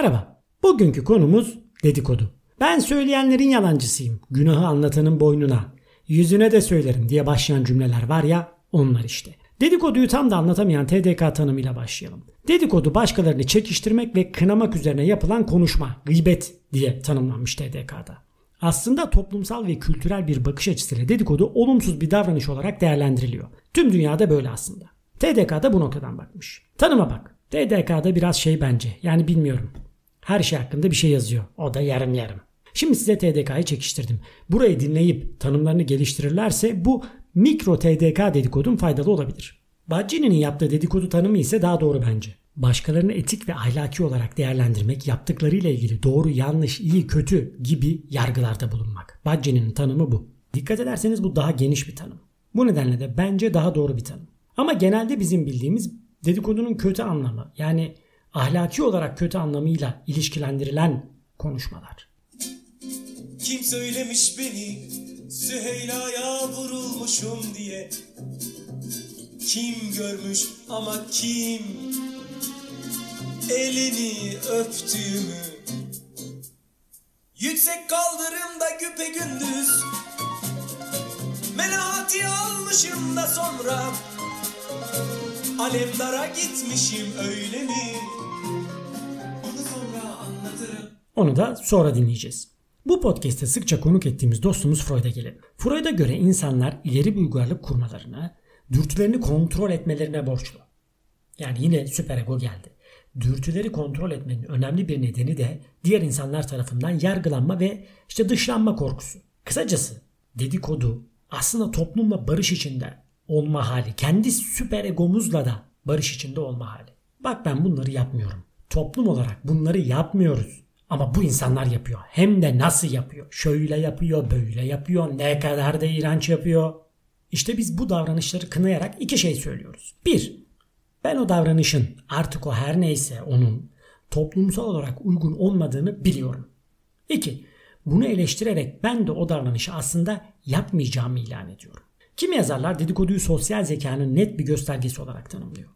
Merhaba. Bugünkü konumuz dedikodu. Ben söyleyenlerin yalancısıyım. Günahı anlatanın boynuna. Yüzüne de söylerim diye başlayan cümleler var ya onlar işte. Dedikoduyu tam da anlatamayan TDK tanımıyla başlayalım. Dedikodu başkalarını çekiştirmek ve kınamak üzerine yapılan konuşma, gıybet diye tanımlanmış TDK'da. Aslında toplumsal ve kültürel bir bakış açısıyla dedikodu olumsuz bir davranış olarak değerlendiriliyor. Tüm dünyada böyle aslında. TDK'da bu noktadan bakmış. Tanıma bak. TDK'da biraz şey bence. Yani bilmiyorum. Her şey hakkında bir şey yazıyor. O da yarım yarım. Şimdi size TDK'yı çekiştirdim. Burayı dinleyip tanımlarını geliştirirlerse bu mikro TDK dedikodun faydalı olabilir. Baccini'nin yaptığı dedikodu tanımı ise daha doğru bence. Başkalarını etik ve ahlaki olarak değerlendirmek, yaptıklarıyla ilgili doğru, yanlış, iyi, kötü gibi yargılarda bulunmak. Baccini'nin tanımı bu. Dikkat ederseniz bu daha geniş bir tanım. Bu nedenle de bence daha doğru bir tanım. Ama genelde bizim bildiğimiz dedikodunun kötü anlamı yani ahlaki olarak kötü anlamıyla ilişkilendirilen konuşmalar. Kim söylemiş beni? Süheyla'ya vurulmuşum diye. Kim görmüş ama kim? Elini öptüğümü. Yüksek kaldırımda güpe gündüz. Melati almışım da sonra Alemdara gitmişim öyle mi? Bunu sonra anlatırım Onu da sonra dinleyeceğiz. Bu podcast'te sıkça konuk ettiğimiz dostumuz Freud'a gelelim. Freud'a göre insanlar ileri bir uygarlık kurmalarına, dürtülerini kontrol etmelerine borçlu. Yani yine süperego geldi. Dürtüleri kontrol etmenin önemli bir nedeni de diğer insanlar tarafından yargılanma ve işte dışlanma korkusu. Kısacası dedikodu aslında toplumla barış içinde olma hali. Kendi süper egomuzla da barış içinde olma hali. Bak ben bunları yapmıyorum. Toplum olarak bunları yapmıyoruz. Ama bu insanlar yapıyor. Hem de nasıl yapıyor? Şöyle yapıyor, böyle yapıyor, ne kadar da iğrenç yapıyor. İşte biz bu davranışları kınayarak iki şey söylüyoruz. Bir, ben o davranışın artık o her neyse onun toplumsal olarak uygun olmadığını biliyorum. İki, bunu eleştirerek ben de o davranışı aslında yapmayacağımı ilan ediyorum. Kimi yazarlar dedikoduyu sosyal zekanın net bir göstergesi olarak tanımlıyor.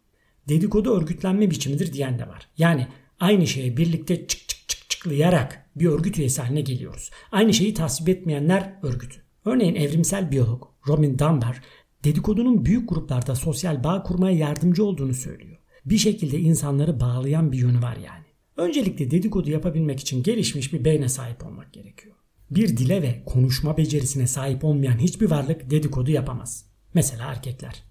Dedikodu örgütlenme biçimidir diyen de var. Yani aynı şeye birlikte çık çık çık çıklayarak bir örgüt üyesi haline geliyoruz. Aynı şeyi tasvip etmeyenler örgütü. Örneğin evrimsel biyolog Robin Dunbar dedikodunun büyük gruplarda sosyal bağ kurmaya yardımcı olduğunu söylüyor. Bir şekilde insanları bağlayan bir yönü var yani. Öncelikle dedikodu yapabilmek için gelişmiş bir beyne sahip olmak gerekiyor. Bir dile ve konuşma becerisine sahip olmayan hiçbir varlık dedikodu yapamaz. Mesela erkekler.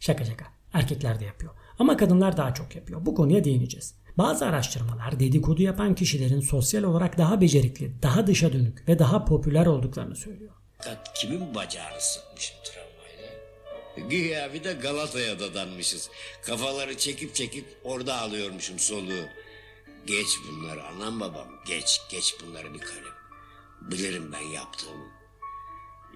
Şaka şaka. Erkekler de yapıyor. Ama kadınlar daha çok yapıyor. Bu konuya değineceğiz. Bazı araştırmalar dedikodu yapan kişilerin sosyal olarak daha becerikli, daha dışa dönük ve daha popüler olduklarını söylüyor. Kimin bacağını sıkmışım tramvayla? Güya bir de Galata'ya dadanmışız. Kafaları çekip çekip orada alıyormuşum soluğu. Geç bunları anam babam geç geç bunları bir kalem. Bilirim ben yaptığımı.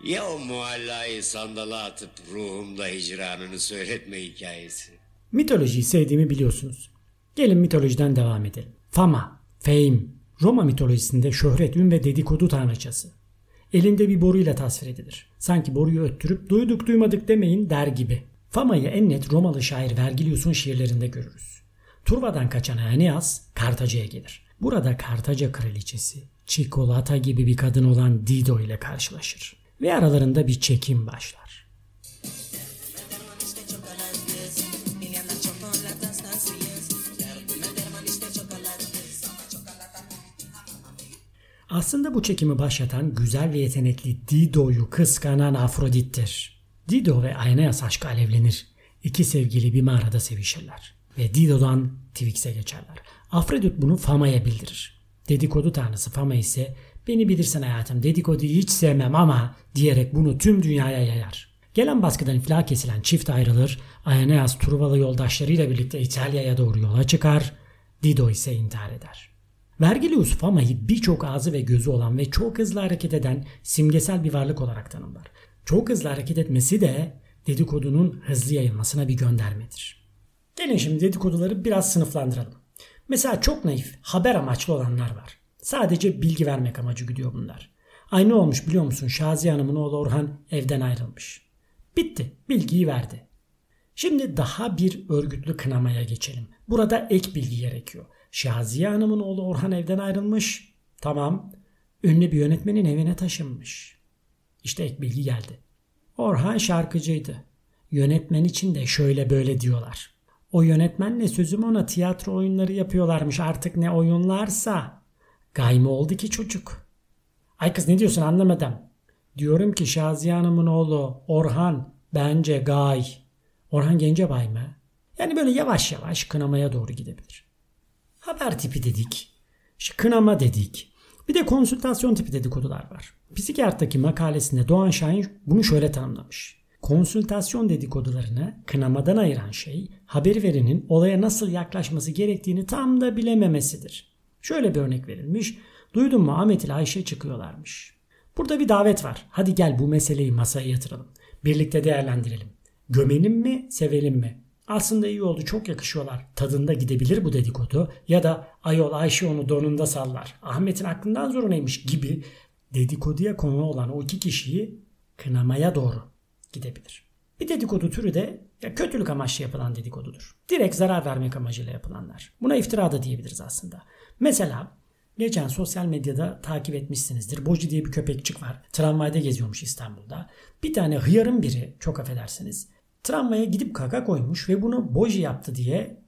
Ya o muallayı sandala atıp ruhumda hicranını söyletme hikayesi. Mitolojiyi sevdiğimi biliyorsunuz. Gelin mitolojiden devam edelim. Fama, fame, Roma mitolojisinde şöhret, ün ve dedikodu tanrıçası. Elinde bir boruyla tasvir edilir. Sanki boruyu öttürüp duyduk duymadık demeyin der gibi. Fama'yı en net Romalı şair Vergilius'un şiirlerinde görürüz. Turva'dan kaçan Aeneas Kartaca'ya gelir. Burada Kartaca kraliçesi çikolata gibi bir kadın olan Dido ile karşılaşır. Ve aralarında bir çekim başlar. Aslında bu çekimi başlatan güzel ve yetenekli Dido'yu kıskanan Afrodit'tir. Dido ve Aeneas aşkı alevlenir. İki sevgili bir mağarada sevişirler. Ve Dido'dan Twix'e geçerler. Afrodit bunu Fama'ya bildirir. Dedikodu tanrısı Fama ise beni bilirsin hayatım dedikoduyu hiç sevmem ama diyerek bunu tüm dünyaya yayar. Gelen baskıdan iflah kesilen çift ayrılır. Aeneas Truvalı yoldaşlarıyla birlikte İtalya'ya doğru yola çıkar. Dido ise intihar eder. Vergilius Fama'yı birçok ağzı ve gözü olan ve çok hızlı hareket eden simgesel bir varlık olarak tanımlar. Çok hızlı hareket etmesi de dedikodunun hızlı yayılmasına bir göndermedir. Gelin şimdi dedikoduları biraz sınıflandıralım. Mesela çok naif, haber amaçlı olanlar var. Sadece bilgi vermek amacı güdüyor bunlar. Aynı olmuş biliyor musun? Şaziye Hanım'ın oğlu Orhan evden ayrılmış. Bitti. Bilgiyi verdi. Şimdi daha bir örgütlü kınamaya geçelim. Burada ek bilgi gerekiyor. Şaziye Hanım'ın oğlu Orhan evden ayrılmış. Tamam. Ünlü bir yönetmenin evine taşınmış. İşte ek bilgi geldi. Orhan şarkıcıydı. Yönetmen için de şöyle böyle diyorlar. O yönetmenle sözüm ona tiyatro oyunları yapıyorlarmış artık ne oyunlarsa. Gayme oldu ki çocuk. Ay kız ne diyorsun anlamadım. Diyorum ki Şaziye Hanım'ın oğlu Orhan bence gay. Orhan Gencebay mı? Yani böyle yavaş yavaş kınamaya doğru gidebilir. Haber tipi dedik. Kınama dedik. Bir de konsültasyon tipi dedikodular var. Psikiyatr'daki makalesinde Doğan Şahin bunu şöyle tanımlamış. Konsültasyon dedikodularını kınamadan ayıran şey haber verenin olaya nasıl yaklaşması gerektiğini tam da bilememesidir. Şöyle bir örnek verilmiş. Duydun mu Ahmet ile Ayşe çıkıyorlarmış. Burada bir davet var. Hadi gel bu meseleyi masaya yatıralım. Birlikte değerlendirelim. Gömelim mi, sevelim mi? Aslında iyi oldu çok yakışıyorlar. Tadında gidebilir bu dedikodu. Ya da ayol Ayşe onu donunda sallar. Ahmet'in aklından neymiş gibi dedikoduya konu olan o iki kişiyi kınamaya doğru gidebilir. Bir dedikodu türü de ya kötülük amaçlı yapılan dedikodudur. Direkt zarar vermek amacıyla yapılanlar. Buna iftira da diyebiliriz aslında. Mesela geçen sosyal medyada takip etmişsinizdir. Boji diye bir köpekçik var. Tramvayda geziyormuş İstanbul'da. Bir tane hıyarın biri çok affedersiniz. Tramvaya gidip kaka koymuş ve bunu Boji yaptı diye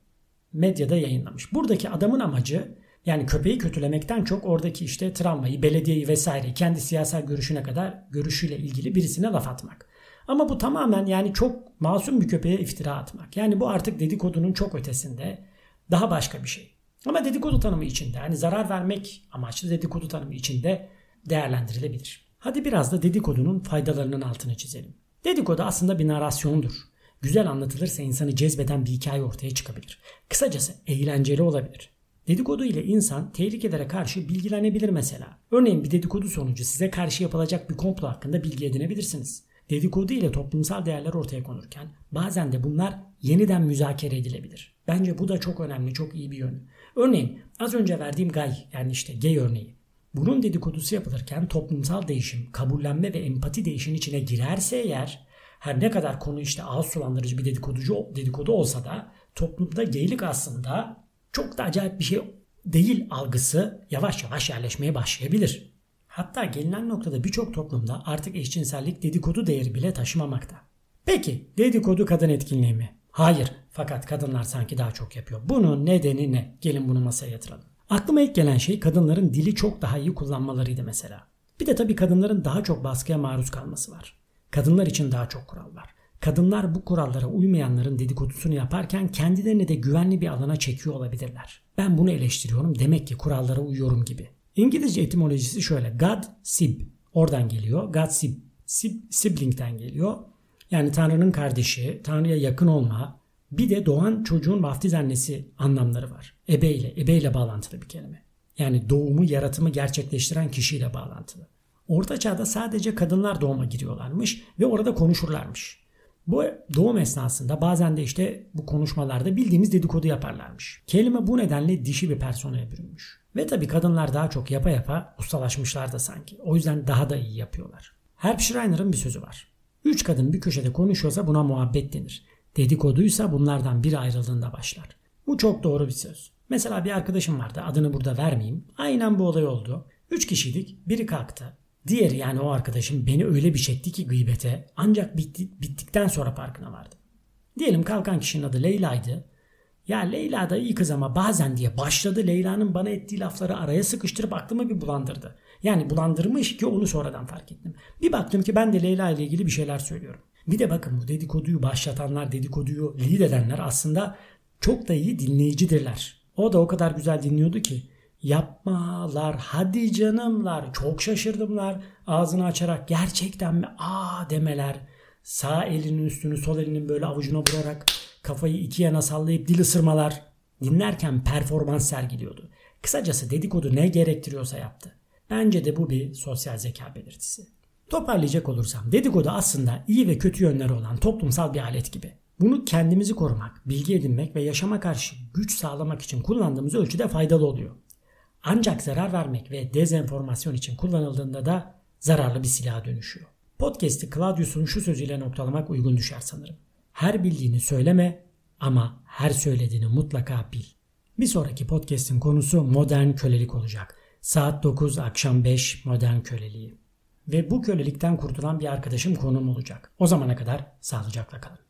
medyada yayınlamış. Buradaki adamın amacı yani köpeği kötülemekten çok oradaki işte tramvayı, belediyeyi vesaire kendi siyasal görüşüne kadar görüşüyle ilgili birisine laf atmak. Ama bu tamamen yani çok masum bir köpeğe iftira atmak. Yani bu artık dedikodunun çok ötesinde daha başka bir şey. Ama dedikodu tanımı içinde yani zarar vermek amaçlı dedikodu tanımı içinde değerlendirilebilir. Hadi biraz da dedikodunun faydalarının altını çizelim. Dedikodu aslında bir narasyondur. Güzel anlatılırsa insanı cezbeden bir hikaye ortaya çıkabilir. Kısacası eğlenceli olabilir. Dedikodu ile insan tehlikelere karşı bilgilenebilir mesela. Örneğin bir dedikodu sonucu size karşı yapılacak bir komplo hakkında bilgi edinebilirsiniz. Dedikodu ile toplumsal değerler ortaya konurken bazen de bunlar yeniden müzakere edilebilir. Bence bu da çok önemli, çok iyi bir yönü. Örneğin az önce verdiğim gay yani işte gay örneği. Bunun dedikodusu yapılırken toplumsal değişim, kabullenme ve empati değişin içine girerse eğer her ne kadar konu işte ağız sulandırıcı bir dedikoducu dedikodu olsa da toplumda geylik aslında çok da acayip bir şey değil algısı yavaş yavaş yerleşmeye başlayabilir. Hatta gelinen noktada birçok toplumda artık eşcinsellik dedikodu değeri bile taşımamakta. Peki dedikodu kadın etkinliği mi? Hayır fakat kadınlar sanki daha çok yapıyor. Bunun nedeni ne? Gelin bunu masaya yatıralım. Aklıma ilk gelen şey kadınların dili çok daha iyi kullanmalarıydı mesela. Bir de tabii kadınların daha çok baskıya maruz kalması var. Kadınlar için daha çok kural var. Kadınlar bu kurallara uymayanların dedikodusunu yaparken kendilerini de güvenli bir alana çekiyor olabilirler. Ben bunu eleştiriyorum demek ki kurallara uyuyorum gibi. İngilizce etimolojisi şöyle. God sib. Oradan geliyor. God sib. sib sibling'den geliyor. Yani Tanrı'nın kardeşi, Tanrı'ya yakın olma, bir de doğan çocuğun vaftiz annesi anlamları var. Ebe ile, ebe ile bağlantılı bir kelime. Yani doğumu, yaratımı gerçekleştiren kişiyle bağlantılı. Orta çağda sadece kadınlar doğuma giriyorlarmış ve orada konuşurlarmış. Bu doğum esnasında bazen de işte bu konuşmalarda bildiğimiz dedikodu yaparlarmış. Kelime bu nedenle dişi bir personaya bürünmüş. Ve tabi kadınlar daha çok yapa yapa ustalaşmışlar da sanki. O yüzden daha da iyi yapıyorlar. Herb Schreiner'ın bir sözü var. Üç kadın bir köşede konuşuyorsa buna muhabbet denir. Dedikoduysa bunlardan biri ayrıldığında başlar. Bu çok doğru bir söz. Mesela bir arkadaşım vardı adını burada vermeyeyim. Aynen bu olay oldu. Üç kişiydik biri kalktı. Diğeri yani o arkadaşım beni öyle bir çekti ki gıybete ancak bitti, bittikten sonra farkına vardım. Diyelim kalkan kişinin adı Leyla'ydı. Ya Leyla da iyi kız ama bazen diye başladı Leyla'nın bana ettiği lafları araya sıkıştırıp aklımı bir bulandırdı. Yani bulandırmış ki onu sonradan fark ettim. Bir baktım ki ben de Leyla ile ilgili bir şeyler söylüyorum. Bir de bakın bu dedikoduyu başlatanlar, dedikoduyu lead edenler aslında çok da iyi dinleyicidirler. O da o kadar güzel dinliyordu ki yapmalar hadi canımlar çok şaşırdımlar ağzını açarak gerçekten mi aa demeler sağ elinin üstünü sol elinin böyle avucuna vurarak kafayı iki yana sallayıp dil ısırmalar dinlerken performans sergiliyordu. Kısacası dedikodu ne gerektiriyorsa yaptı. Bence de bu bir sosyal zeka belirtisi. Toparlayacak olursam dedikodu aslında iyi ve kötü yönleri olan toplumsal bir alet gibi. Bunu kendimizi korumak, bilgi edinmek ve yaşama karşı güç sağlamak için kullandığımız ölçüde faydalı oluyor. Ancak zarar vermek ve dezenformasyon için kullanıldığında da zararlı bir silaha dönüşüyor. Podcast'i Claudius'un şu sözüyle noktalamak uygun düşer sanırım. Her bildiğini söyleme ama her söylediğini mutlaka bil. Bir sonraki podcast'in konusu modern kölelik olacak. Saat 9, akşam 5 modern köleliği. Ve bu kölelikten kurtulan bir arkadaşım konuğum olacak. O zamana kadar sağlıcakla kalın.